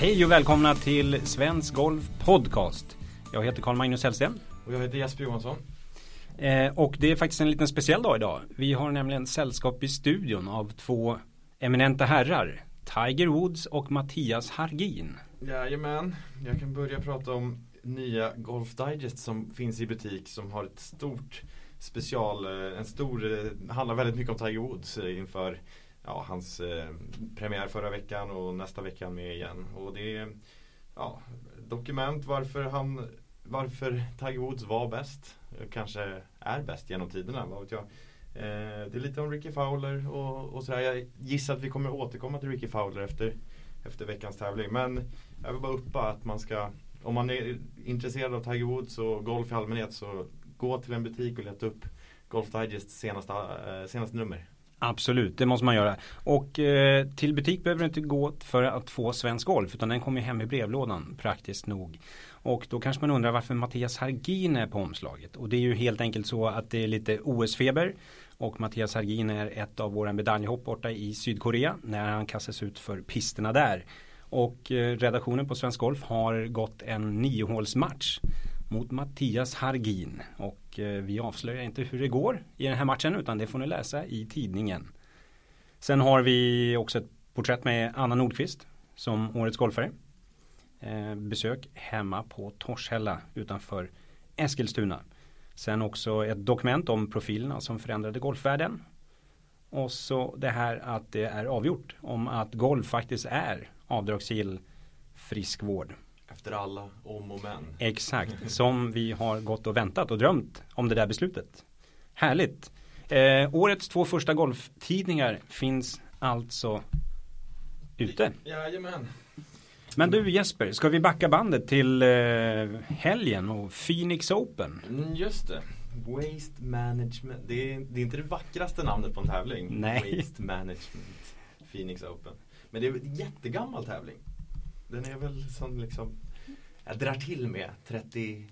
Hej och välkomna till Svensk Golf Podcast. Jag heter Carl-Magnus Hellsten. Och jag heter Jesper Johansson. Eh, och det är faktiskt en liten speciell dag idag. Vi har nämligen sällskap i studion av två eminenta herrar. Tiger Woods och Mattias Hargin. Jajamän, jag kan börja prata om nya Golf Digest som finns i butik som har ett stort special, eh, en stor, eh, handlar väldigt mycket om Tiger Woods inför ja, hans eh, premiär förra veckan och nästa vecka med igen. Och det är ja, dokument varför han varför Tiger Woods var bäst. Eh, kanske är bäst genom tiderna, vad vet jag. Eh, det är lite om Ricky Fowler och, och sådär. Jag gissar att vi kommer återkomma till Ricky Fowler efter, efter veckans tävling. Men jag vill bara uppa att man ska, om man är intresserad av Tiger Woods och golf i allmänhet så gå till en butik och leta upp Golf Digests senaste, eh, senaste nummer. Absolut, det måste man göra. Och eh, till butik behöver du inte gå för att få svensk golf utan den kommer hem i brevlådan praktiskt nog. Och då kanske man undrar varför Mattias Hargin är på omslaget. Och det är ju helt enkelt så att det är lite OS-feber. Och Mattias Hargin är ett av våra medaljhopp borta i Sydkorea när han kastas ut för pisterna där. Och eh, redaktionen på Svensk Golf har gått en niohålsmatch mot Mattias Hargin. Och eh, vi avslöjar inte hur det går i den här matchen utan det får ni läsa i tidningen. Sen har vi också ett porträtt med Anna Nordqvist som årets golfare. Eh, besök hemma på Torshälla utanför Eskilstuna. Sen också ett dokument om profilerna som förändrade golfvärlden. Och så det här att det är avgjort om att golf faktiskt är avdragsgill friskvård. Efter alla om och men. Exakt, som vi har gått och väntat och drömt om det där beslutet. Härligt. Eh, årets två första golftidningar finns alltså ute. Jajamän. Men du Jesper, ska vi backa bandet till eh, helgen och Phoenix Open? Mm, just det. Waste Management. Det är, det är inte det vackraste namnet på en tävling. Nej. Waste Management. Phoenix Open. Men det är en jättegammal tävling. Den är väl som liksom Jag drar till med 33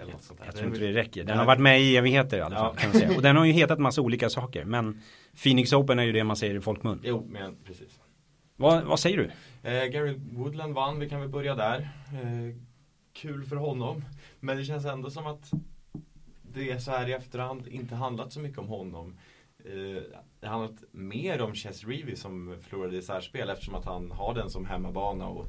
eller något sånt där. Jag tror inte det räcker. Den har varit med i evigheter i alla fall. Ja. Kan man säga. Och den har ju hetat massa olika saker. Men Phoenix Open är ju det man säger i folkmun. Jo, men precis. Vad, vad säger du? Eh, Gary Woodland vann, vi kan väl börja där. Eh, kul för honom. Men det känns ändå som att det så här i efterhand inte handlat så mycket om honom. Eh, det handlat mer om Chess Reevy som förlorade i särspel eftersom att han har den som hemmabana och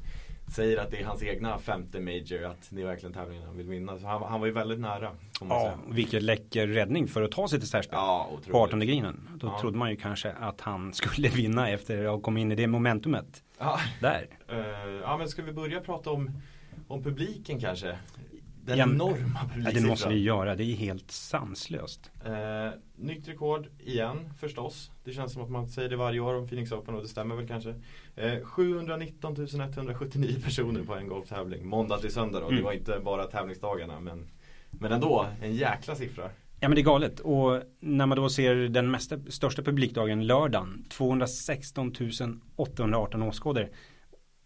säger att det är hans egna femte major, att det är verkligen tävlingen han vill vinna. Så han, han var ju väldigt nära. Ja, säga. vilket läcker räddning för att ta sig till särspel. ja på otroligt. 18 grinen. Då Ja. trodde man ju kanske att han skulle vinna efter att ha kommit in i det momentumet. Ja, Där. eh, ja, men ska vi börja prata om, om publiken kanske? Den Ja, enorma Ja, publiksiffran. det måste vi göra. Det är helt sanslöst. Eh, nytt rekord igen förstås. Det känns som att man säger det varje år om Phoenix Open och det stämmer väl kanske. Eh, 719 179 personer på en golftävling. Måndag till söndag då. Mm. Det var inte bara tävlingsdagarna men, men ändå en jäkla siffra. Ja men det är galet. Och när man då ser den mesta, största publikdagen lördagen. 216 818 åskådare.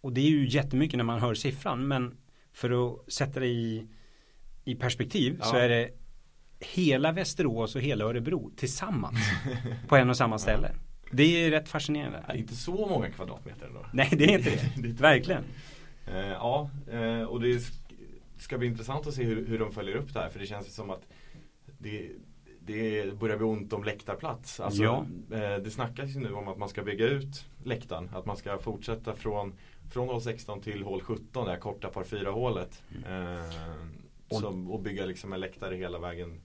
Och det är ju jättemycket när man hör siffran. Men för att sätta det i, i perspektiv så Ja. är det hela Västerås och hela Örebro tillsammans på en och samma ställe. Det är rätt fascinerande. Ja, inte så många kvadratmeter ändå. Nej det är inte det. Verkligen. Eh, ja, eh, och det sk- ska bli intressant att se hur, hur de följer upp det här. För det känns som att det, det börjar bli ont om läktarplats. Alltså, Ja. eh, det snackas ju nu om att man ska bygga ut läktaren. Att man ska fortsätta från, från hål 16 till hål 17, det här korta par 4 hålet. Eh, Och- som, och bygga liksom en läktare hela vägen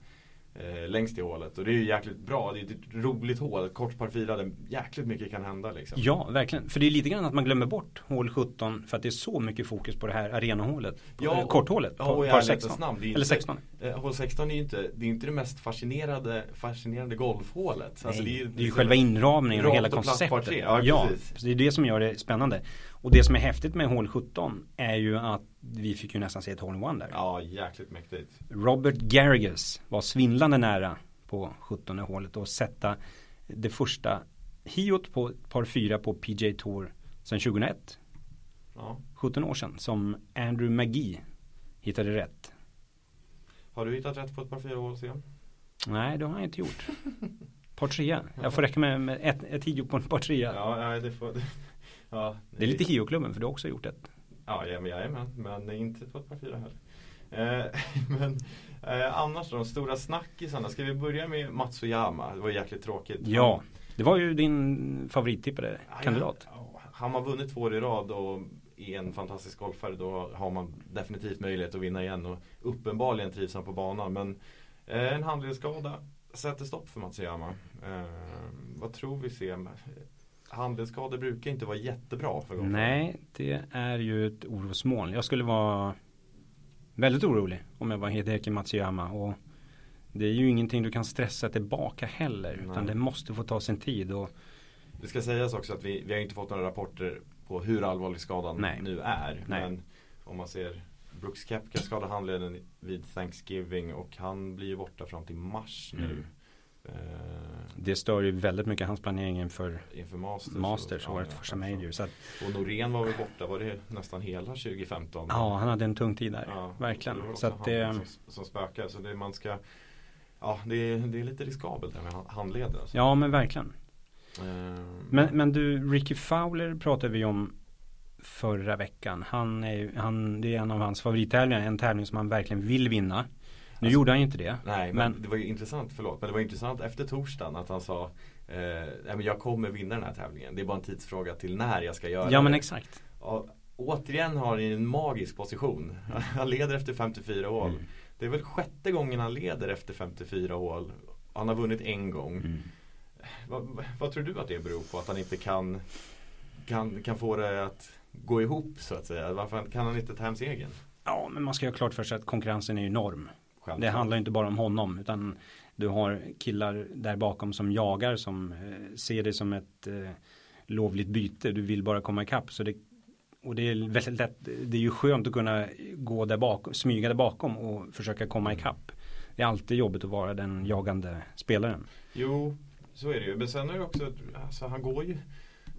eh, längst i hålet. Och det är ju jäkligt bra. Det är ett roligt hål, kort par 4 där jäkligt mycket kan hända. Liksom. Ja, verkligen. För det är lite grann att man glömmer bort hål 17 för att det är så mycket fokus på det här arenahålet. Ja, Ja, korthålet. ja, och par ärlighetens 16. namn, det är Eller inte- 16. Eh, Hål 16 är ju inte det, är inte det mest fascinerande, fascinerande golfhålet. Alltså, Nej, ju det är ju själva inramningen och hela och konceptet. Ja, Ja, det är det som gör det spännande. Och det som är häftigt med hål 17 är ju att vi fick ju nästan se ett hole one där. Ja, jäkligt mäktigt. Robert Garrigus var svindlande nära på 17 hålet och sätta det första hiot på par 4 på PJ Tour sedan 2001. Ja. 17 år sedan som Andrew McGee hittade rätt. Har du hittat rätt på ett par fyra hål sen? Nej, det har jag inte gjort. Par trea. Jag får räcka med, med ett, ett hio på en par trea. Ja, nej, det får... Ja, Det är lite Hio-klubben för du har också gjort ett. Ja, ja men jajamän, men inte på ett par fyra heller. Eh, men eh, annars då, de stora snackisarna. Ska vi börja med Matsuyama? Det var jäkligt tråkigt. Ja, det var ju din favorittippade kandidat. Ja, han har vunnit två år i rad och är en fantastisk golfare då har man definitivt möjlighet att vinna igen och uppenbarligen trivs han på banan. Men eh, en handledsskada sätter stopp för Matsuyama. Eh, vad tror vi ser? Handledsskador brukar inte vara jättebra för golfare. Nej, det är ju ett orosmoln. Jag skulle vara väldigt orolig om jag var Hideki Matsuyama. Och det är ju ingenting du kan stressa tillbaka heller. Nej. Utan det måste få ta sin tid. Och det ska sägas också att vi, vi har inte fått några rapporter på hur allvarlig skadan Nej. nu är. Nej. Men om man ser Brooks Kepka skadade handleden vid Thanksgiving och han blir ju borta fram till mars nu. Mm. Det stör ju väldigt mycket hans planering inför, inför Masters, Masters och, året ja, första major. Så att, och Norén var väl borta, var det nästan hela 2015? Ja, han hade en tung tid där. Ja, Verkligen. Det så att det, som, som spökar. Så det man ska Ja, det är, det är lite riskabelt det med handleder. Alltså. Ja, men verkligen. Mm. Men, men du, Ricky Fowler pratade vi om förra veckan. Han är, han, det är en av hans favorittävlingar. En tävling som han verkligen vill vinna. Nu alltså, gjorde han ju inte det. Nej, men, men, det var ju intressant, förlåt, men det var intressant efter torsdagen att han sa eh, jag kommer vinna den här tävlingen. Det är bara en tidsfråga till när jag ska göra det. Ja men exakt. Och, återigen har han en magisk position. Han leder efter 54 hål. Mm. Det är väl sjätte gången han leder efter 54 hål. Han har vunnit en gång. Mm. Vad, vad, tror du att det beror på? Att han inte kan, kan, kan få det att gå ihop så att säga? Varför kan han inte ta hem segern? Ja, men man ska ha klart för sig att konkurrensen är enorm. Det handlar inte bara om honom utan du har killar där bakom som jagar som eh, ser det som ett eh, lovligt byte. Du vill bara komma ikapp. Så det, och det är väldigt lätt. Det är ju skönt att kunna gå där bakom, smyga där bakom och försöka komma ikapp. Det är alltid jobbigt att vara den jagande spelaren. Jo, så är det ju. Men sen är det också, alltså han går ju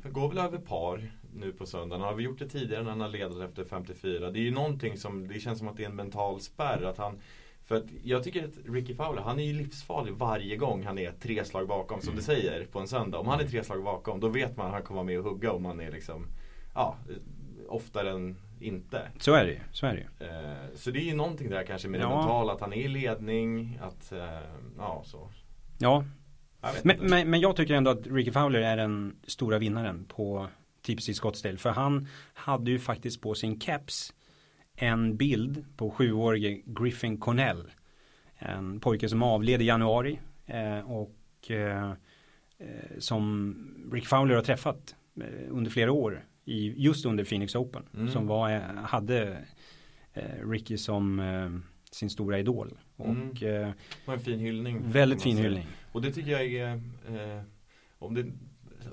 han går väl över par nu på söndagen. Han har vi gjort det tidigare när han har ledat efter 54. Det är ju någonting som, det känns som att det är en mental spärr. Att han, för att jag tycker att Ricky Fowler, han är ju livsfarlig varje gång han är tre slag bakom som mm. du säger på en söndag. Om han är tre slag bakom då vet man att han kommer vara med och hugga om han är liksom Ja, oftare än inte. Så är det ju. Så, är det ju. Eh, så det är ju någonting där kanske med ja. det mentala, att han är i ledning, att eh, ja så. Ja. Men, men, men, jag tycker ändå att Ricky Fowler är den stora vinnaren på TPC Scottsdale. För han hade ju faktiskt på sin keps en bild på sjuårige Griffin Cornell. En pojke som avled i januari eh, och eh, eh som Rick Fowler har träffat under flera år i, just under Phoenix Open. Mm. Som var, hade Ricky som sin stora idol. Och, mm. var en fin hyllning. Väldigt fin hyllning. Och det tycker jag är om det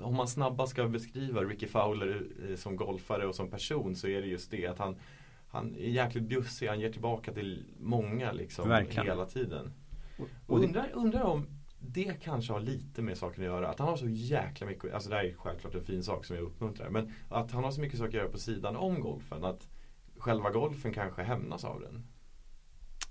om man snabbast ska beskriva Ricky Fowler som golfare och som person så är det just det att han han är jäkligt bjussig, han ger tillbaka till många liksom Verkligen. hela tiden. Och, undrar, undrar om det kanske har lite med saken att göra. Att han har så jäkla mycket, alltså det här är självklart en fin sak som jag uppmuntrar. Men att han har så mycket saker att göra på sidan om golfen. Att själva golfen kanske hämnas av den.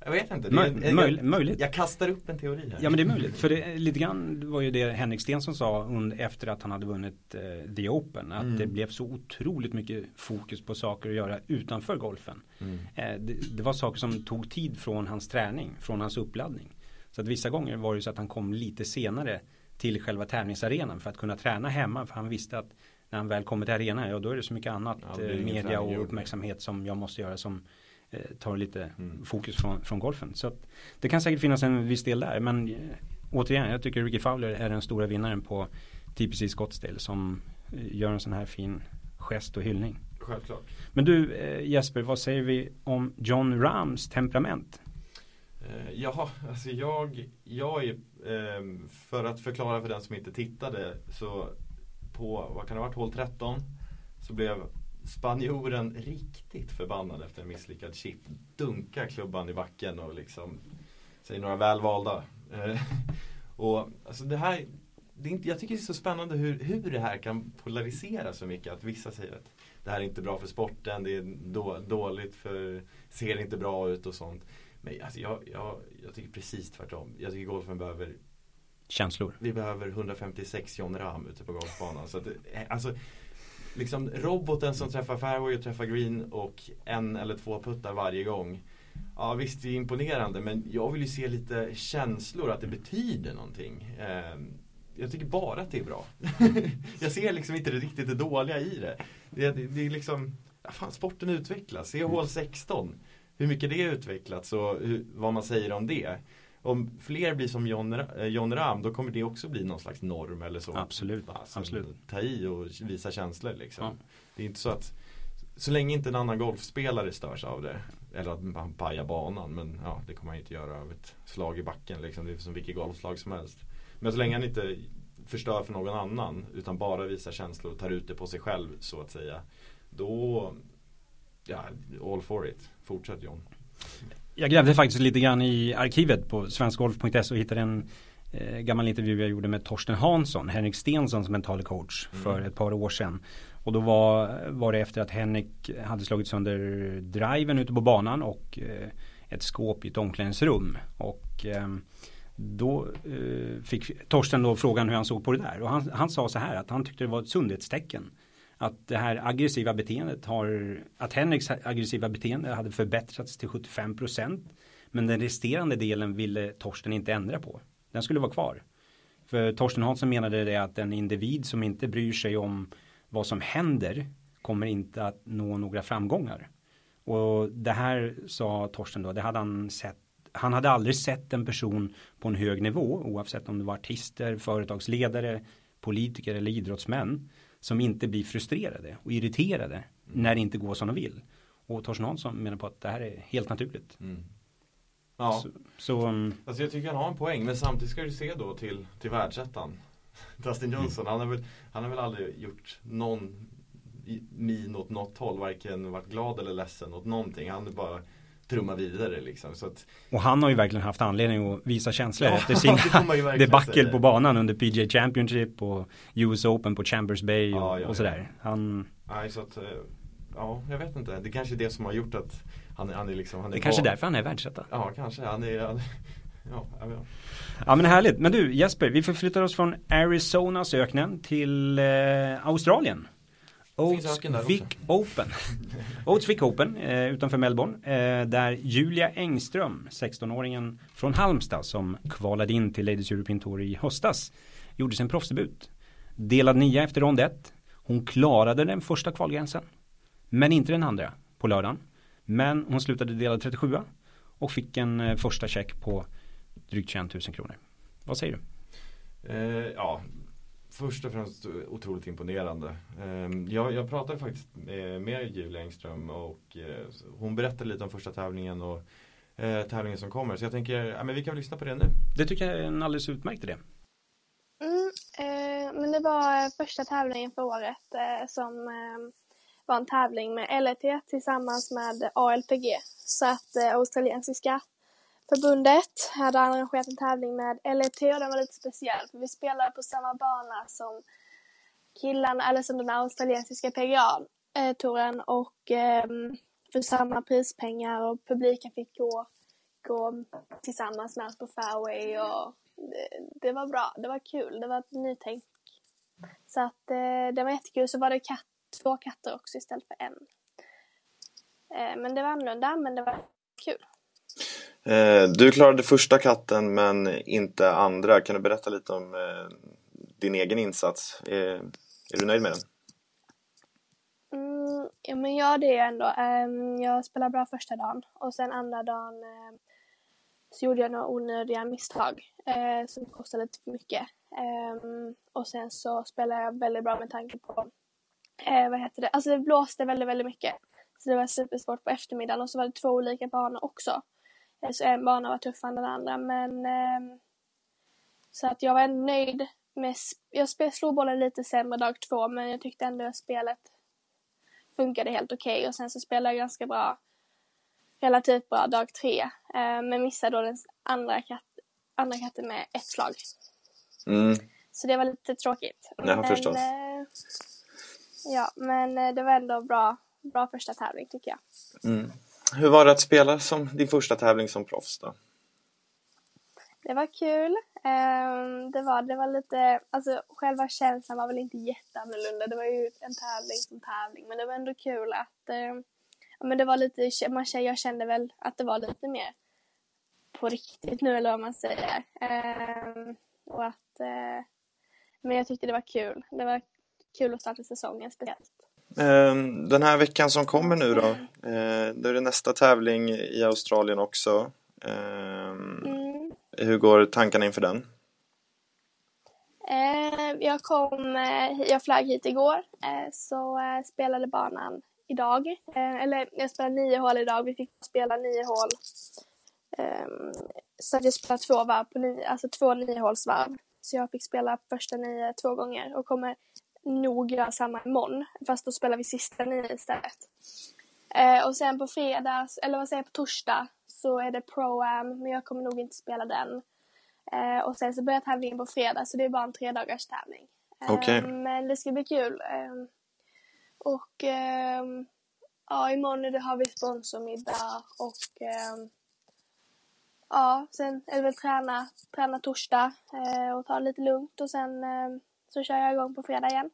Jag vet inte. Möj, jag, möj, möjligt. Jag kastar upp en teori här. Ja men det är möjligt. För det, lite grann var ju det Henrik Stensson sa efter att han hade vunnit eh, The Open. Att mm. det blev så otroligt mycket fokus på saker att göra utanför golfen. Mm. Eh, det, det, var saker som tog tid från hans träning, från hans uppladdning. Så att vissa gånger var det så att han kom lite senare till själva tävlingsarenan för att kunna träna hemma. För han visste att när han väl kommer till arenan, ja då är det så mycket annat ja, eh, media och uppmärksamhet som jag måste göra som tar lite mm. fokus från, från golfen. Så det kan säkert finnas en viss del där. Men eh, återigen, jag tycker Ricky Fowler är den stora vinnaren på TPC Scottsdale som eh, gör en sån här fin gest och hyllning. Självklart. Men du Jesper, vad säger vi om John Rams temperament? Ja, alltså jag, jag är, um, för att förklara för den som inte tittade, så på, vad kan det ha varit, hål 13, så blev spanjoren riktigt förbannad efter en misslyckad chip. Dunkar klubban i backen och liksom säger några välvalda. Eh, och alltså det här det är inte, jag tycker det är så spännande hur, hur det här kan polarisera så mycket. Att vissa säger att det här är inte bra för sporten, det är då, dåligt för, ser inte bra ut och sånt. Men alltså jag, jag, jag tycker precis tvärtom. Jag tycker golfen behöver Känslor. Vi behöver 156 John Ram ute på golfbanan. Så att, alltså, liksom roboten som träffar fairway och träffar green och en eller två puttar varje gång. Ja visst det är imponerande men jag vill ju se lite känslor, att det betyder någonting. Ehm, jag tycker bara att det är bra. jag ser liksom inte det riktigt det dåliga i det. Det, det, det är liksom, ja, fan sporten utvecklas. Se hål 16. Hur mycket det utvecklats och hur, vad man säger om det. Om fler blir som John, eh, John Ram då kommer det också bli någon slags norm eller så. Absolut. Alltså, Absolut. Ta i och visa känslor liksom. Ja. Det är inte så att så länge inte en annan golfspelare störs av det eller att man pajar banan men ja, det kommer man inte göra av ett slag i backen liksom. Det är som vilket golfslag som helst. Men så länge han inte förstör för någon annan utan bara visar känslor och tar ut det på sig själv så att säga. Då, ja, all for it. Fortsätt John. Jag grävde faktiskt lite grann i arkivet på svenskgolf.se och hittade en eh, gammal intervju jag gjorde med Torsten Hansson, Henrik Stensons mentala coach mm. för ett par år sedan. Och då var, var det efter att Henrik hade slagit sönder driven ute på banan och eh, ett skåp i ett omklädningsrum. Och eh, då eh, fick Torsten då frågan hur han såg på det där. Och han, han sa så här att han tyckte det var ett sundhetstecken. Att det här aggressiva beteendet har, att Henriks aggressiva beteende hade förbättrats till 75 procent. Men den resterande delen ville Torsten inte ändra på. Den skulle vara kvar. För Torsten Hansson menade det att en individ som inte bryr sig om vad som händer kommer inte att nå några framgångar. Och det här sa Torsten då, det hade han sett han hade aldrig sett en person på en hög nivå oavsett om det var artister, företagsledare, politiker eller idrottsmän som inte blir frustrerade och irriterade mm. när det inte går som de vill. Och Torsten Hansson menar på att det här är helt naturligt. Mm. Ja, så, så um, alltså jag tycker han har en poäng men samtidigt ska du se då till, till världsettan. Dustin mm. Johnson, han, har väl, han har väl aldrig gjort någon min åt något håll, varken varit glad eller ledsen åt någonting. Han är bara trumma vidare liksom. Så att... Och han har ju verkligen haft anledning att visa känslor ja, efter sina debacle på banan under PGA Championship och US Open på Chambers Bay och, ja, ja, och sådär. Han... Nej, så att, eh, ja, jag vet inte. Det är kanske är det som har gjort att han, han är liksom han är Det är kanske därför han är världsetta. Ja, kanske. Han är, han, ja, ja, men härligt. Men du Jesper, vi förflyttar oss från Arizonas öknen till eh, Australien. Oats Vic Open. Oats Vic Open eh, utanför Melbourne. Eh, där Julia Engström, 16-åringen från Halmstad som kvalade in till Ladies European Tour i höstas. Gjorde sin proffsdebut. Delad nia efter rond 1. Hon klarade den första kvalgränsen. Men inte den andra på lördagen. Men hon slutade delad 37 och fick en eh, första check på drygt 21 000 kronor. Vad säger du? Eh, ja, först och främst otroligt imponerande. Ehm, jag, jag pratade faktiskt med Julia Engström och eh, hon berättade lite om första tävlingen och eh, tävlingen som kommer. Så jag tänker, ja, men vi kan lyssna på det nu. Det tycker jag är en alldeles utmärkt idé. Mm, eh, men det var första tävlingen för året eh, som eh, var en tävling med LET tillsammans med ALPG. Så att eh, australiensiska förbundet hade arrangerat en tävling med LET och den var lite speciell för vi spelade på samma bana som killarna, eller som den australiensiska PGA-touren eh, och eh, för samma prispengar och publiken fick gå, gå tillsammans med oss på fairway och det, det, var bra, det var kul, det var ett nytänk. Så att eh, det var jättekul, så var det katt, två katter också istället för en. Eh, men det var annorlunda, men det var kul. Eh, du klarade första katten men inte andra. Kan du berätta lite om eh, din egen insats? Eh, är, du nöjd med den? Mm, ja, men ja, det är jag ändå. Ehm, jag spelade bra första dagen och sen andra dagen ehm, så gjorde jag några onödiga misstag som kostade lite för mycket. Ehm, och sen så spelade jag väldigt bra med tanke på, uh, vad heter det, alltså det blåste väldigt, väldigt mycket. Så det var supersvårt på eftermiddagen och så var det två olika banor också. Så en bana var tuffare än den andra men eh, så att jag var nöjd med, jag slog bollen lite sämre dag två men jag tyckte ändå att spelet funkade helt okej okay. och sen så spelade jag ganska bra relativt bra dag tre eh, men missade då den andra, katt, andra katten med ett slag. Mm. Så det var lite tråkigt. Ja, men, förstås. Eh, ja, men eh, det var ändå bra, bra första tävling tycker jag. Mm. Hur var det att spela som din första tävling som proffs då? Det var kul. Ehm, det, var, det var lite, alltså själva känslan var väl inte jätteannorlunda. Det var ju en tävling som tävling. Men det var ändå kul att, ehm, ja men det var lite, man, jag kände väl att det var lite mer på riktigt nu eller vad man säger. Ehm, och att, eh, men jag tyckte det var kul. Det var kul att starta säsongen speciellt. Den här veckan som kommer nu då, eh, då är det nästa tävling i Australien också. Mm. Hur går tankarna inför den? Eh, jag kom, eh, jag flög hit igår eh, så spelade banan idag. Eller jag spelade nio hål idag, vi fick spela nio hål. Ehm, så jag spelade två varv på nio, alltså två niohålsvarv. Så jag fick spela första nio två gånger och kommer nog göra samma imorgon. Fast då spelar vi sista nio istället. Och sen på fredag, eller vad säger jag, på torsdag så är det Pro-Am, men jag kommer nog inte spela den. Eh, och sen så börjar tävlingen på fredag, så det är bara en tre dagars tävling. Eh, okay. Men det ska bli kul. Eh, och ehm, ja, imorgon har vi sponsormiddag och ehm, ja, sen är det väl träna, träna torsdag eh, och ta det lite lugnt och sen ehm, så kör jag igång på fredag igen.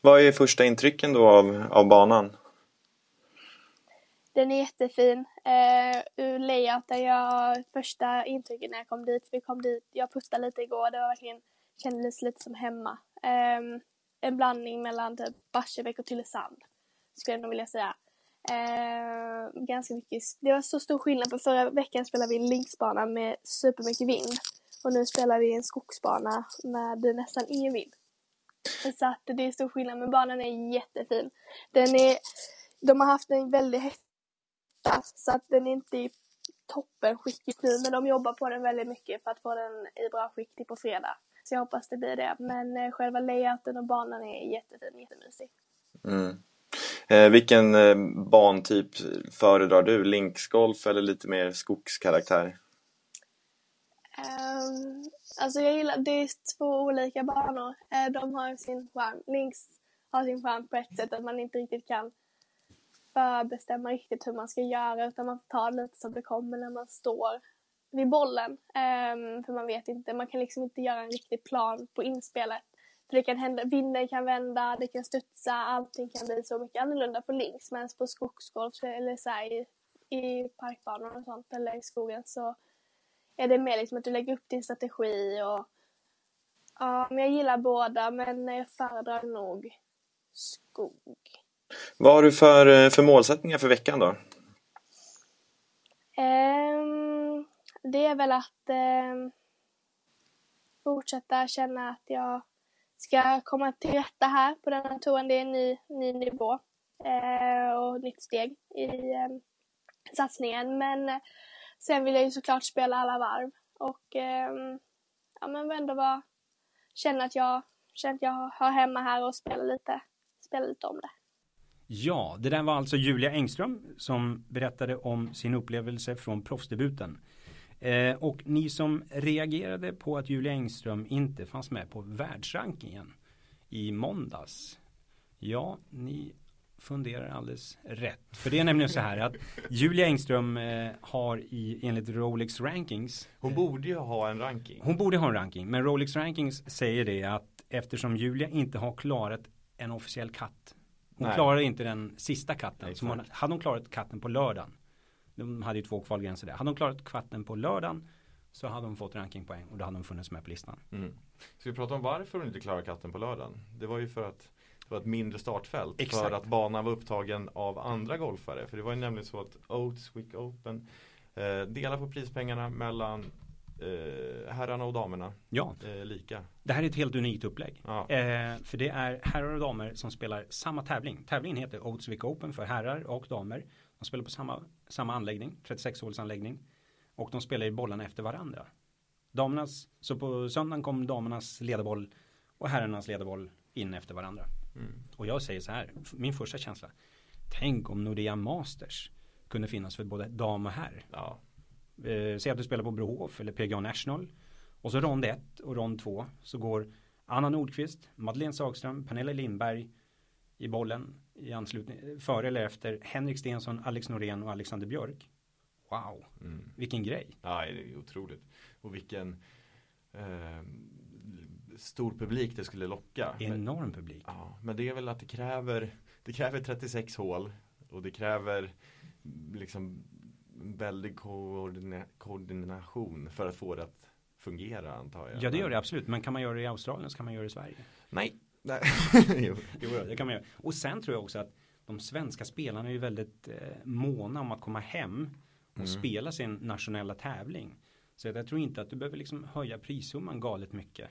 Vad är första intrycken då av, av banan? Den är jättefin. Eh, ur layouten, jag, första intrycket när jag kom dit, vi kom dit, jag puttade lite igår, det var verkligen, kändes lite som hemma. Eh, en blandning mellan typ Barsebäck och Tylösand, skulle jag nog vilja säga. Eh, ganska mycket, det var så stor skillnad på förra veckan spelade vi en linksbana med supermycket vind och nu spelar vi en skogsbana med nästan ingen vind. Så att det är stor skillnad, men banan är jättefin. Den är, de har haft en väldigt så att den är inte i toppen skick just nu men de jobbar på den väldigt mycket för att få den i bra skick till på fredag. Så jag hoppas det blir det. Men eh, själva layouten och banan är jättefin, jättemysig. Mm. Eh, vilken eh, bantyp föredrar du? Linksgolf eller lite mer skogskaraktär? Um, alltså jag gillar, det är två olika banor. Uh, de har sin charm. Links har sin charm på ett sätt att man inte riktigt kan förbestämma riktigt hur man ska göra utan man får ta det lite som det kommer när man står vid bollen. Um, för man vet inte, man kan liksom inte göra en riktig plan på inspelet. För det kan hända, vinden kan vända, det kan studsa, allting kan bli så mycket annorlunda på links. Men på skogsgolf eller så här, i, i parkbanor och sånt eller i skogen så är det mer liksom att du lägger upp din strategi och ja, men jag gillar båda men jag föredrar nog skog. Vad har du för, eh, för målsättningar för veckan då? Um, det är väl att um, fortsätta känna att jag ska komma till rätta här på den här touren. Det är en ny, ny nivå uh, och nytt steg i um, satsningen. Men sen vill jag ju såklart spela alla varv och eh, ja, men ändå vara, känna att jag, känna att jag hör hemma här och spela lite, spela lite om det. Ja, det där var alltså Julia Engström som berättade om sin upplevelse från proffsdebuten. Eh, och ni som reagerade på att Julia Engström inte fanns med på världsrankingen i måndags. Ja, ni funderar alldeles rätt. För det är nämligen så här att Julia Engström eh, har i, enligt Rolex Rankings Hon borde ju ha en ranking. Hon borde ha en ranking. Men Rolex Rankings säger det att eftersom Julia inte har klarat en officiell katt hon Nej. klarade inte den sista katten. Som hon, hade hon klarat katten på lördagen. De hade ju två kvalgränser där. Hade hon klarat katten på lördagen så hade hon fått rankingpoäng och då hade hon funnits med på listan. Mm. Ska vi prata om varför hon inte klarade katten på lördagen? Det var ju för att var ett mindre startfält. Exakt. För att banan var upptagen av andra golfare. För det var ju nämligen så att Oats Wick Open eh, delar på prispengarna mellan eh, herrarna och damerna ja. eh, lika. Det här är ett helt unikt upplägg. Ja. Eh, för det är herrar och damer som spelar samma tävling. Tävlingen heter Oatswick Open för herrar och damer. De spelar på samma, samma anläggning, 36 håls anläggning. Och de spelar i bollarna efter varandra. Damernas, så på söndagen kom damernas ledarboll och herrarnas ledarboll in efter varandra. Mm. Och jag säger så här, min första känsla. Tänk om Nordea Masters kunde finnas för både dam och herr. Ja eh, säg att du spelar på Brohof eller PGA National. Och så rond 1 och rond 2 så går Anna Nordqvist, Madeleine Sagström, Pernilla Lindberg i bollen i anslutning, före eller efter Henrik Stensson, Alex Norén och Alexander Björk. Wow, mm. vilken grej. Ja, det är otroligt. Och vilken eh, stor publik det skulle locka. Enorm men, publik. Ja, men det är väl att det kräver, det kräver 36 hål och det kräver liksom väldig koordina koordination för att få det att fungera antar jag. Ja det gör det absolut, men kan man göra det i Australien så kan man göra det i Sverige. Nej. Nej. jo. jo, det kan man göra. Och sen tror jag också att de svenska spelarna är ju väldigt eh, måna om att komma hem och mm. spela sin nationella tävling. Så jag tror inte att du behöver liksom höja prissumman galet mycket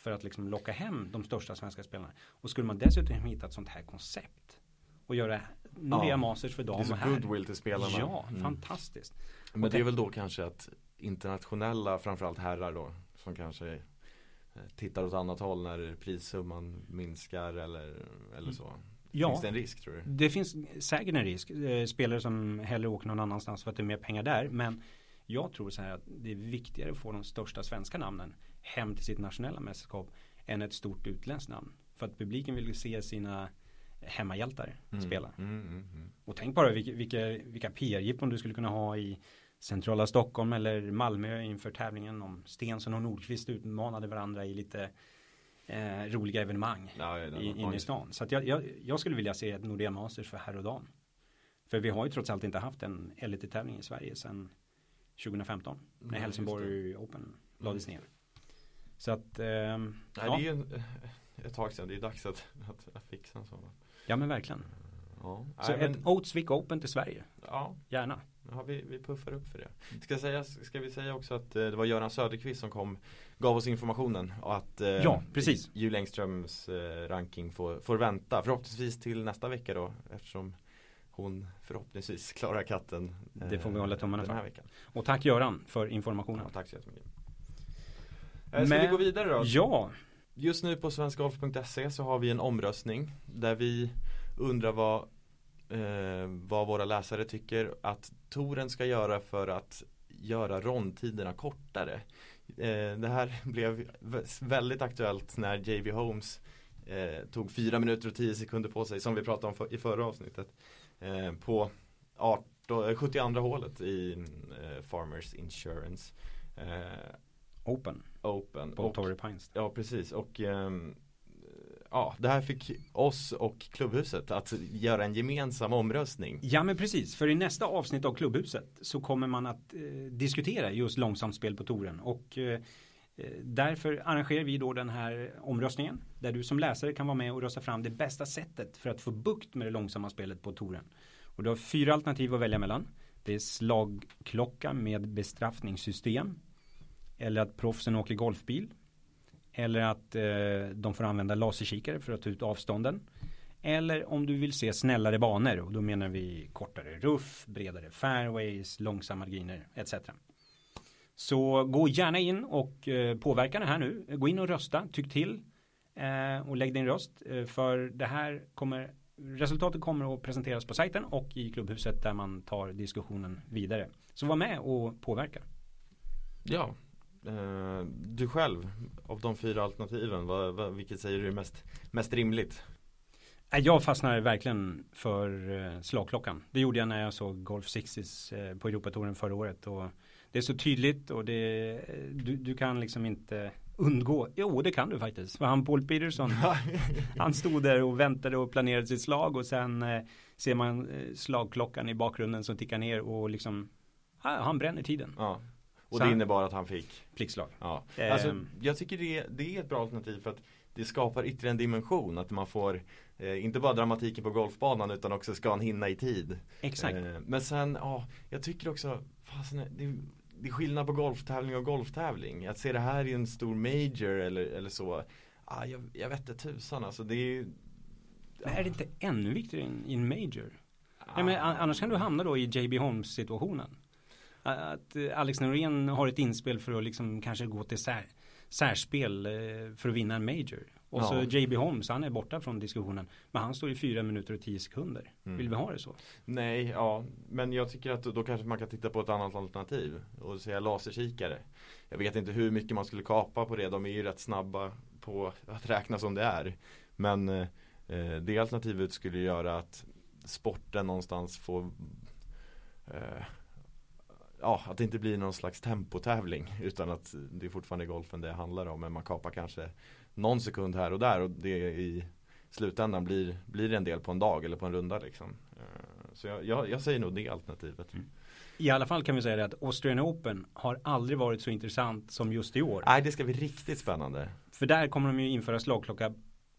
för att liksom locka hem de största svenska spelarna. Och skulle man dessutom hitta ett sånt här koncept och göra Nordea ja, Masters för dem och här. goodwill till spelarna. Ja, mm. fantastiskt. Men och det är väl då kanske att internationella, framförallt herrar då, som kanske eh, tittar åt annat håll när prissumman minskar eller, eller så. Ja, finns det en risk tror du? Det finns säkert en risk. Eh, spelare som hellre åker någon annanstans för att det är mer pengar där. Men jag tror så här att det är viktigare att få de största svenska namnen hem till sitt nationella mästerskap än ett stort utländskt namn. För att publiken vill se sina hemmahjältar mm. spela. Mm, mm, mm, och tänk bara vilka, vilka, vilka PR-jippon du skulle kunna ha i centrala Stockholm eller Malmö inför tävlingen om Stensson och Nordqvist utmanade varandra i lite eh, roliga evenemang ja, inne i stan. Så jag, jag, jag, skulle vilja se ett Nordea Masters för herr och dam. För vi har ju trots allt inte haft en LT-tävling i Sverige sedan 2015 när mm, Helsingborg Open lades ner. Så att eh, Nej, ja. det är ju ett tag sedan, det är dags att, att, fixa en sån. Ja men verkligen. Ja. Så Nej, ett men... Oatsvik Open till Sverige. Ja. Gärna. Ja, vi, vi puffar upp för det. Ska, säga, ska vi säga också att eh, det var Göran Söderqvist som kom, gav oss informationen och att eh, ja, precis. Julie Engströms eh, ranking får, får vänta. Förhoppningsvis till nästa vecka då eftersom hon förhoppningsvis klarar katten. det får vi hålla tummarna för. Veckan. Och tack Göran för informationen. Ja, tack så jättemycket. Ska Men, vi gå vidare då? Ja. Just nu på svenskgolf.se så har vi en omröstning där vi undrar vad, eh, vad våra läsare tycker att touren ska göra för att göra rondtiderna kortare. Eh, det här blev väldigt aktuellt när JB Holmes eh, tog 4 minuter och 10 sekunder på sig som vi pratade om för, i förra avsnittet. Eh, på 18, 72 hålet i eh, Farmers Insurance. Eh, Open. Open. På Torrey Pines. Ja precis och um, ja, det här fick oss och klubbhuset att göra en gemensam omröstning. Ja men precis, för i nästa avsnitt av klubbhuset så kommer man att eh, diskutera just långsamt spel på touren och eh, eh, Därför arrangerar vi då den här omröstningen där du som läsare kan vara med och rösta fram det bästa sättet för att få bukt med det långsamma spelet på touren. Och du har fyra alternativ att välja mellan. Det är slagklocka med bestraffningssystem, eller att proffsen åker golfbil. Eller att eh, de får använda laserkikare för att ta ut avstånden. Eller om du vill se snällare banor och då menar vi kortare ruff, bredare fairways, långsamma griner etc. Så gå gärna in och eh, påverka det här nu. Gå in och rösta, tyck till eh, och lägg din röst. Eh, för det här kommer Resultatet kommer att presenteras på sajten och i klubbhuset där man tar diskussionen vidare. Så var med och påverka. Ja, du själv, av de fyra alternativen, vad, vad, vilket säger du är mest, mest rimligt? Jag fastnade verkligen för slagklockan. Det gjorde jag när jag såg Golf Sixes på Europatouren förra året. Och det är så tydligt och det, du, du kan liksom inte undgå. Jo, det kan du faktiskt. För han Paul Peterson, han stod där och väntade och planerade sitt slag och sen eh, ser man eh, slagklockan i bakgrunden som tickar ner och liksom, ah, han bränner tiden. Ja. Och det innebar att han fick Pliktslag. Ja. Eh. Alltså, jag tycker det, det är ett bra alternativ för att det skapar ytterligare en dimension. Att man får eh, inte bara dramatiken på golfbanan utan också ska han hinna i tid. Exakt. Eh, men sen, ja, jag tycker också, fasen, det, det är skillnad på golftävling och golftävling. Att se det här i en stor major eller, eller så. Ah, jag, jag vet inte tusan alltså. Det är, men är det inte ännu viktigare i en major? Ah. Ja, men annars kan du hamna då i JB Holmes situationen att eh, Alex Norén har ett inspel för att liksom kanske gå till sär, särspel eh, för att vinna en major. Och ja. så JB Holmes, han är borta från diskussionen. Men han står i fyra minuter och tio sekunder. Mm. Vill vi ha det så? Nej, ja. Men jag tycker att då kanske man kan titta på ett annat alternativ. Och säga laserkikare. Jag vet inte hur mycket man skulle kapa på det. De är ju rätt snabba på att räkna som det är. Men eh, det alternativet skulle göra att sporten någonstans får eh, ja, att det inte blir någon slags tempotävling utan att det är fortfarande golfen det handlar om men man kapar kanske någon sekund här och där och det i slutändan blir, blir en del på en dag eller på en runda liksom. Eh, så jag, jag, jag säger nog det alternativet. Mm. I alla fall kan vi säga det att Australian Open har aldrig varit så intressant som just i år. Nej, det ska bli riktigt spännande. För där kommer de ju införa slagklocka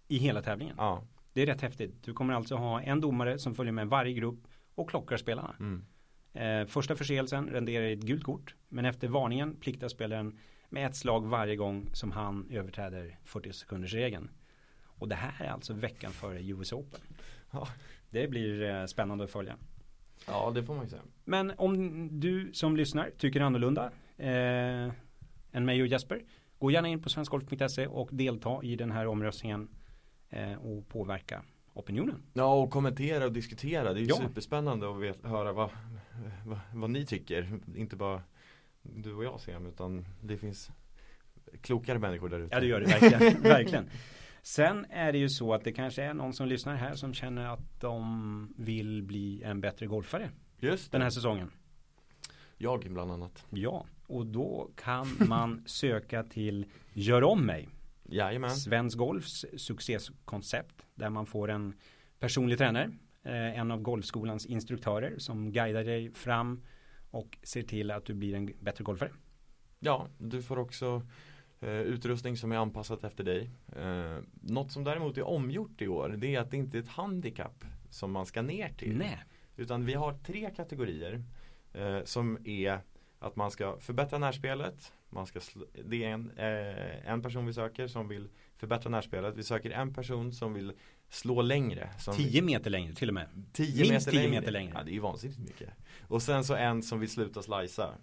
i hela tävlingen. Ja. Det är rätt häftigt. Du kommer alltså ha en domare som följer med varje grupp och klockar spelarna. Mm. Eh, första förseelsen renderar ett gult kort. Men efter varningen pliktar spelaren med ett slag varje gång som han överträder 40 sekunders regeln. Och det här är alltså veckan före US Open. Ja. Det blir eh, spännande att följa. Ja, det får man ju säga. Men om du som lyssnar tycker annorlunda eh, än mig och Jesper. Gå gärna in på svenskgolf.se och delta i den här omröstningen eh, och påverka opinionen. Ja, och kommentera och diskutera. Det är ju Ja. superspännande att höra vad, vad, vad ni tycker. Inte bara du och jag Sam, utan det finns klokare människor där ute. Ja det gör det verkligen. verkligen. Sen är det ju så att det kanske är någon som lyssnar här som känner att de vill bli en bättre golfare Just det. den här säsongen. Jag bland annat. Ja, och då kan man söka till Gör om mig. Jajamän. Svensk Golfs succékoncept där man får en personlig tränare, eh, en av golfskolans instruktörer som guidar dig fram och ser till att du blir en bättre golfare. Ja, du får också eh, utrustning som är anpassat efter dig. Eh, något som däremot är omgjort i år, det är att det inte är ett handikapp som man ska ner till. Nej, Utan vi har tre kategorier eh, som är att man ska förbättra närspelet. Man ska det är en, eh, en person vi söker som vill förbättra närspelet. Vi söker en person som vill slå längre. Som 10 meter längre till och med. 10 minst 10 meter längre. Ja, det är ju vansinnigt mycket. Och sen så en som vill sluta slicea.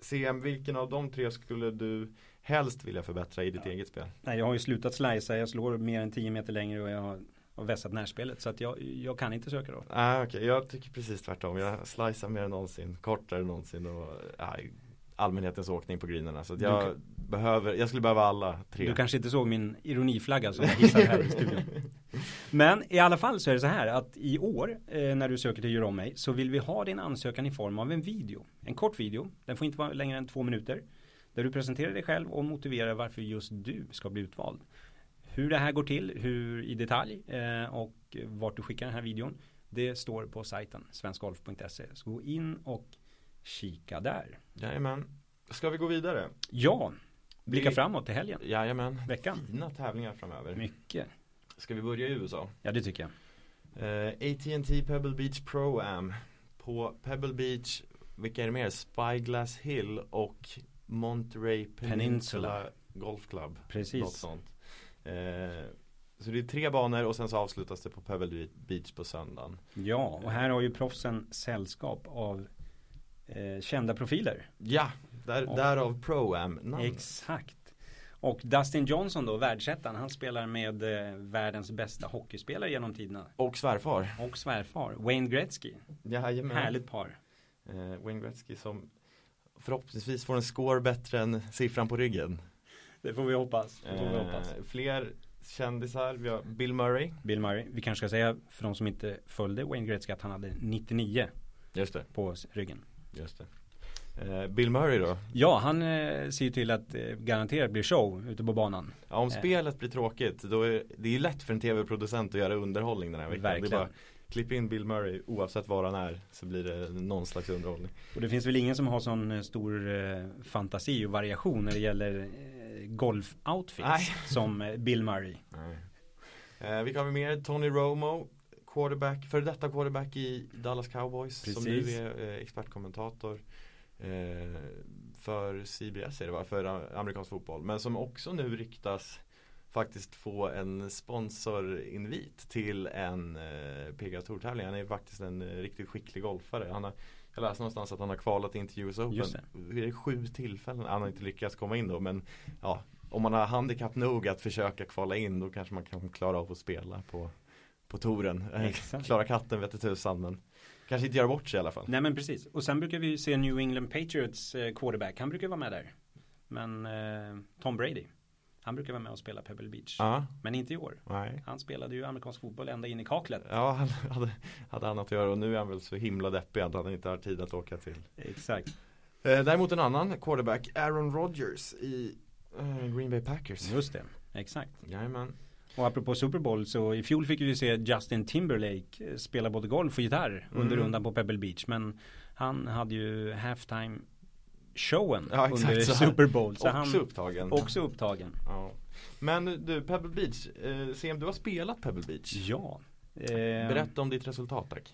CM, vilken av de tre skulle du helst vilja förbättra i ditt eget spel? Nej, jag har ju slutat slicea, jag slår mer än 10 meter längre och jag har, har vässat närspelet. Så att jag, jag kan inte söka då. Ah, okej, jag tycker precis tvärtom. Jag slicear mer än någonsin, kortare än någonsin och ah, allmänhetens åkning på greenerna. Så att jag Du behöver, jag skulle behöva alla tre. Du kanske inte såg min ironiflagga som jag hissade här i studion. Men i alla fall så är det så här att i år eh, när du söker till Gör om mig så vill vi ha din ansökan i form av en video. En kort video. Den får inte vara längre än två minuter. Där du presenterar dig själv och motiverar varför just du ska bli utvald. Hur det här går till, hur i detalj eh, och vart du skickar den här videon. Det står på sajten svenskgolf.se. Så gå in och kika där. Jajamän. Ska vi gå vidare? Ja, blicka Det- framåt till helgen. Jajamän. Veckan. Fina tävlingar framöver. Mycket. Ska vi börja i USA? Ja, det tycker jag. Eh, AT&T Pebble Beach Pro Am På Pebble Beach Vilka är det mer? Spyglass Hill och Monterey Peninsula, Peninsula. Golf Club Något Precis. sånt eh, Så det är tre banor och sen så avslutas det på Pebble Beach på söndagen Ja, och här har ju proffsen sällskap av eh, kända profiler. Ja, där, Och- därav Pro Am namnet. Exakt. Och Dustin Johnson då, världsettan, han spelar med eh, världens bästa hockeyspelare genom tiderna. Och svärfar Och svärfar, Wayne Gretzky. Jajamän Härligt par. eh, Wayne Gretzky som Förhoppningsvis får en score bättre än siffran på ryggen Det får vi hoppas. Det får vi hoppas. eh, Fler kändisar, vi har Bill Murray Bill Murray, vi kanske ska säga för de som inte följde Wayne Gretzky att han hade 99 Just det, på ryggen. just det eh, Bill Murray då? Ja, han eh, ser ju till att eh, garanterat blir show ute på banan. Ja, om Eh. spelet blir tråkigt då är det är ju lätt för en tv-producent att göra underhållning den här veckan. Det är Verkligen. bara klipp in Bill Murray oavsett var han är så blir det någon slags underhållning. Och det finns väl ingen som har sån eh, stor eh, fantasi och variation när det gäller golf-outfits som Bill Murray. Eh, vilka har vi mer? Tony Romo, quarterback, för detta quarterback i Dallas Cowboys som nu Precis. är eh, expertkommentator eh, för CBS är det va, för amerikansk fotboll. Men som också nu ryktas faktiskt få en sponsorinvit till en eh, PGA Tour-tävling. Han är faktiskt en eh, riktigt skicklig golfare. Han har, jag läste någonstans att han har kvalat in till US Open. Just det. är sju tillfällen. Han har inte lyckats komma in då men ja, om man har handikapp nog att försöka kvala in då kanske man kan klara av att spela på, på touren. Eh. Klara katten vet tusan men kanske inte göra bort sig i alla fall. Nej men precis. Och sen brukar vi se New England Patriots eh, quarterback. Han brukar vara med där. Men eh, Tom Brady. Han brukar vara med och spela Pebble Beach. Ja, Men inte i år. nej. Han spelade ju amerikansk fotboll ända in i kaklet. Ja, han hade, hade annat att göra och nu är han väl så himla deppig att han inte har tid att åka till Exakt. Eh, däremot en annan quarterback, Aaron Rodgers i eh, Green Bay Packers. Just det, exakt. Jajamän. Och apropå Super Bowl så i fjol fick vi se Justin Timberlake eh, spela både golf och gitarr under Mm. rundan på Pebble Beach. Men han hade ju halftime showen Ja, exakt, under Super Bowl. Så också han upptagen. också upptagen. Ja. Men du, Pebble Beach, eh, Sem, du har spelat Pebble Beach. Ja. Eh, Berätta om ditt resultat tack.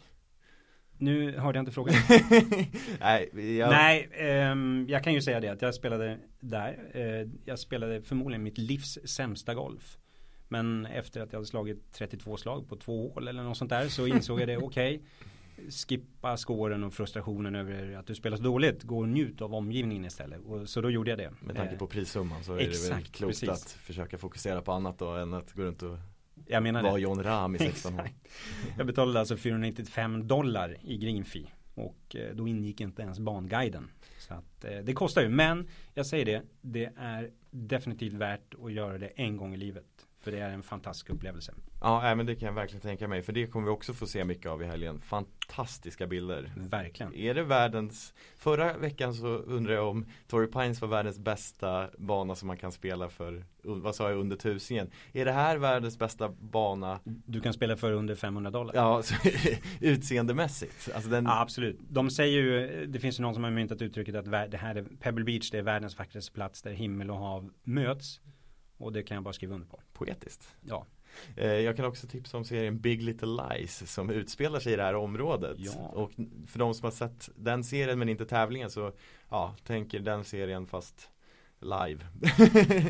Nu hörde jag inte frågan. Nej, jag... Nej, ehm, jag kan ju säga det att jag spelade där. Eh, jag spelade förmodligen mitt livs sämsta golf. Men efter att jag hade slagit 32 slag på två hål eller något sånt där så insåg jag det, okej. Skippa skåren och frustrationen över att du spelar så dåligt. Gå och njut av omgivningen istället. Och, så då gjorde jag det. Med tanke Eh, på prissumman så är det väl klokt precis. att försöka fokusera på annat då än att gå runt och jag menar vara. John Rahm i 16 år. Jag betalade alltså 495 dollar i green fee. Och eh, då ingick inte ens banguiden. Så att eh, det kostar ju. Men jag säger det. Det är definitivt värt att göra det en gång i livet. För det är en fantastisk upplevelse. Ja, men det kan jag verkligen tänka mig. För det kommer vi också få se mycket av i helgen. Fantastiska bilder. Verkligen. Är det världens, förra veckan så undrar jag om Torrey Pines var världens bästa bana som man kan spela för, vad sa jag, under tusingen. Är det här världens bästa bana, Du kan spela för under 500 dollar. ja, så, utseendemässigt? Alltså den, Ja, absolut. De säger ju, det finns ju någon som har myntat uttrycket att det här är Pebble Beach, det är världens vackraste plats där himmel och hav möts. Och det kan jag bara skriva under på. poetiskt. Ja. Eh, jag kan också tipsa om serien Big Little Lies som utspelar sig i det här området. Ja. Och för de som har sett den serien men inte tävlingen så, ja, tänker den serien fast live.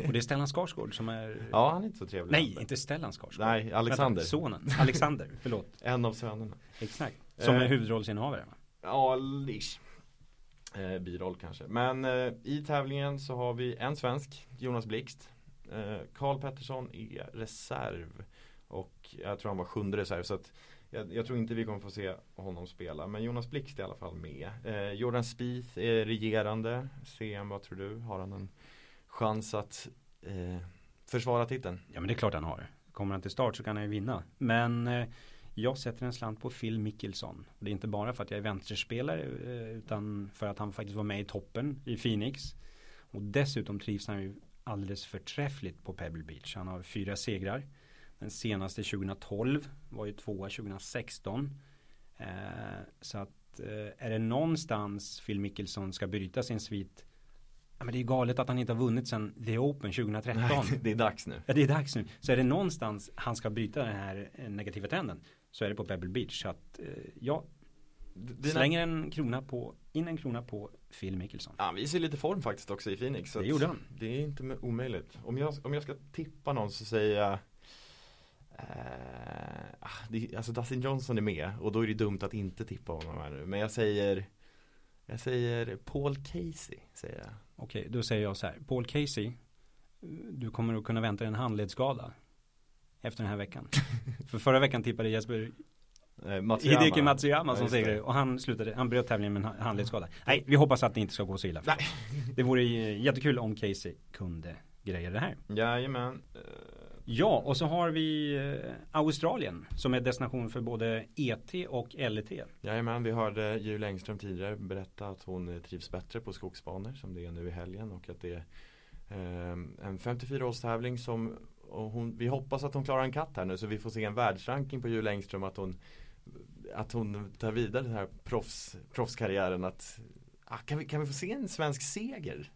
Och det är Stellan Skarsgård som är Ja, han är inte så trevlig. Nej, inte Stellan Skarsgård. Nej, Alexander. Vänta, sonen. Alexander, förlåt. En av sönerna. Exakt. Som Eh. är huvudrollsinnehavare. va? Ja, lish. Eh, biroll kanske. Men eh, i tävlingen så har vi en svensk, Jonas Blixt. Eh, Karl Pettersson är reserv. Och jag tror han var sjunde reserv. Så att jag, jag tror inte vi kommer få se honom spela. Men Jonas Blixt är i alla fall med. Eh, Jordan Spieth är regerande. CM, vad tror du? Har han en chans att eh, försvara titeln? Ja men det är klart han har. Kommer han till start så kan han ju vinna. Men eh, jag sätter en slant på Phil Mickelson. Det är inte bara för att jag är vänsterspelare eh, utan för att han faktiskt var med i toppen i Phoenix. Och dessutom trivs han ju alldeles förträffligt på Pebble Beach. Han har fyra segrar. Den senaste 2012 var ju tvåa 2016. Eh, så att eh, är det någonstans Phil Mickelson ska bryta sin svit Ja, men det är galet att han inte har vunnit sedan The Open 2013. Nej, det är dags nu. Ja, det är dags nu. Så är det någonstans han ska bryta den här eh, negativa trenden så är det på Pebble Beach. Så att eh, ja, Dina- slänger en krona på, in en krona på Phil Mickelson. Ja, han visar lite form faktiskt också i Phoenix. så Det gjorde han. Det är inte omöjligt. Om jag, om jag ska tippa någon så säger jag eh, ah, det, Alltså Dustin Johnson är med och då är det dumt att inte tippa honom här nu. Men jag säger Jag säger Paul Casey säger jag. Okej, då säger jag så här. Paul Casey, du kommer att kunna vänta dig en handledsskada efter den här veckan. För förra veckan tippade Jesper Matsuyama. Hideki Matsuyama Ja, som segrare och han slutade, han bröt tävlingen med en handledsskada. Nej, vi hoppas att det inte ska gå så illa. Nej. Det vore jättekul om Casey kunde greja det här. Jajamän. Eh, Ja, och så har vi eh, Australien som är destination för både ET och LET. Jajamän, vi hörde Julia Engström tidigare berätta att hon eh, trivs bättre på skogsbanor som det är nu i helgen och att det är eh, en 54-årstävling som hon, vi hoppas att hon klarar en katt här nu så vi får se en världsranking på Julia Engström att hon att hon tar vidare den här proffs, proffskarriären att ah, kan, vi, kan vi få se en svensk seger?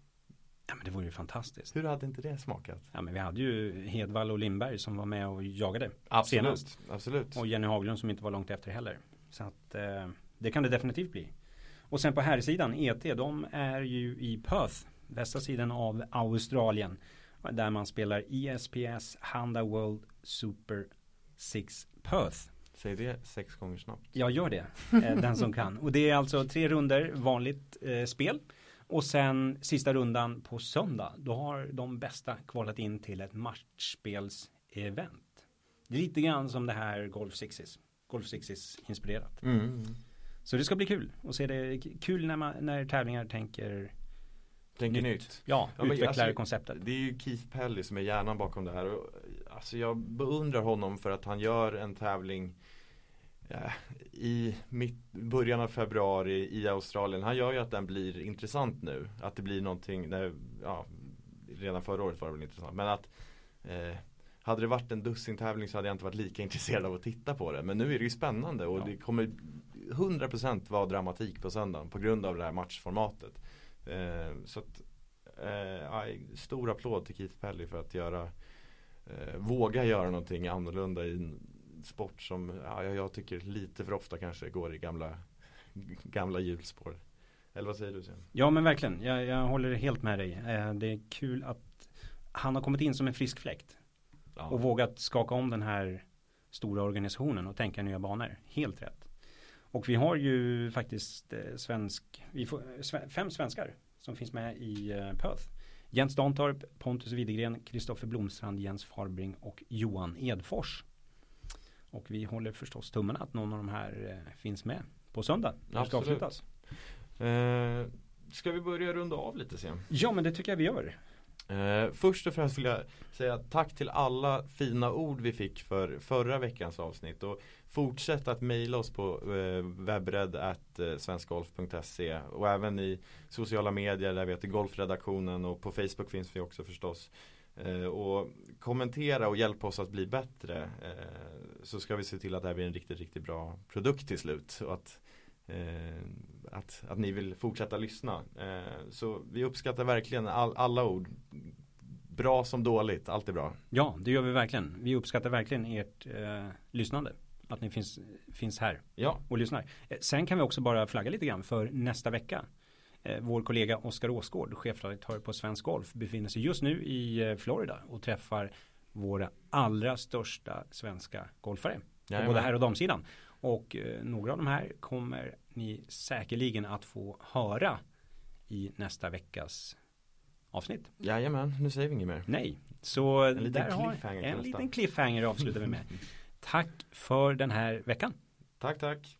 Ja, men det vore ju fantastiskt. Hur hade inte det smakat? Ja, men vi hade ju Hedvall och Lindberg som var med och jagade. Absolut, Senast. absolut. Och Jenny Haglund som inte var långt efter heller. Så att eh, det kan det definitivt bli. Och sen på här sidan ET, de är ju i Perth, västra sidan av Australien. Där man spelar ESPS Honda World Super 6 Perth. Säg det sex gånger snabbt. Jag gör det, eh, den som kan. Och det är alltså tre runder vanligt eh, spel. Och sen sista rundan på söndag, då har de bästa kvalat in till ett matchspelsevent. Det är lite grann som det här Golf Sixes. Golf Sixes inspirerat. Mm. Så det ska bli kul att se det. Kul när, man, när tävlingar tänker Tänker Nytt. nytt. Ja, Ja, utvecklar alltså, konceptet. Det är ju Keith Pelly som är hjärnan bakom det här. Och, alltså jag beundrar honom för att han gör en tävling ja, i mitt, början av februari i Australien. Han gör ju att den blir intressant nu. Att det blir någonting, när, ja, redan förra året var det väl intressant. Men att eh, hade det varit en dussintävling så hade jag inte varit lika intresserad av att titta på det. Men nu är det ju spännande och ja. det kommer 100% vara dramatik på söndagen på grund av det här matchformatet. Eh, så att, eh, stor applåd till Keith Pelly för att göra eh, våga göra någonting annorlunda i en sport som ja, jag tycker lite för ofta kanske går i gamla, gamla hjulspår. Eller vad säger du Sten? Ja men verkligen, jag, jag håller helt med dig. Eh, det är kul att han har kommit in som en frisk fläkt. Ja. Och vågat skaka om den här stora organisationen och tänka nya banor. Helt rätt. Och vi har ju faktiskt eh, svensk, vi får, fem svenskar som finns med i eh, Perth. Jens Dantorp, Pontus Widegren, Kristoffer Blomstrand, Jens Farbring och Johan Edfors. Och vi håller förstås tummarna att någon av de här eh, finns med på söndag. När ska avslutas. Eh, ska vi börja runda av lite sen? Ja men det tycker jag vi gör. Eh, först och främst vill jag säga tack till alla fina ord vi fick för förra veckans avsnitt. Och fortsätt att mejla oss på eh, eh och även i sociala medier där vi heter Golfredaktionen och på Facebook finns vi också förstås. Eh, och kommentera och hjälpa oss att bli bättre eh, så ska vi se till att det här blir en riktigt, riktigt bra produkt till slut. Och att, att, att ni vill fortsätta lyssna. så vi uppskattar verkligen all, alla ord. Bra som dåligt, allt är bra. Ja, det gör vi verkligen. Vi uppskattar verkligen ert eh, lyssnande. Att ni finns, finns här ja. och lyssnar. Sen kan vi också bara flagga lite grann för nästa vecka. Eh, vår kollega Oskar Åsgård, chefredaktör på Svensk Golf, befinner sig just nu i eh, Florida och träffar våra allra största svenska golfare. På både här och damsidan. Och eh, några av de här kommer ni säkerligen att få höra i nästa veckas avsnitt. Jajamän, nu säger vi inget mer. Nej, så en liten cliffhanger, en liten cliffhanger avslutar vi med. Tack för den här veckan. Tack, tack.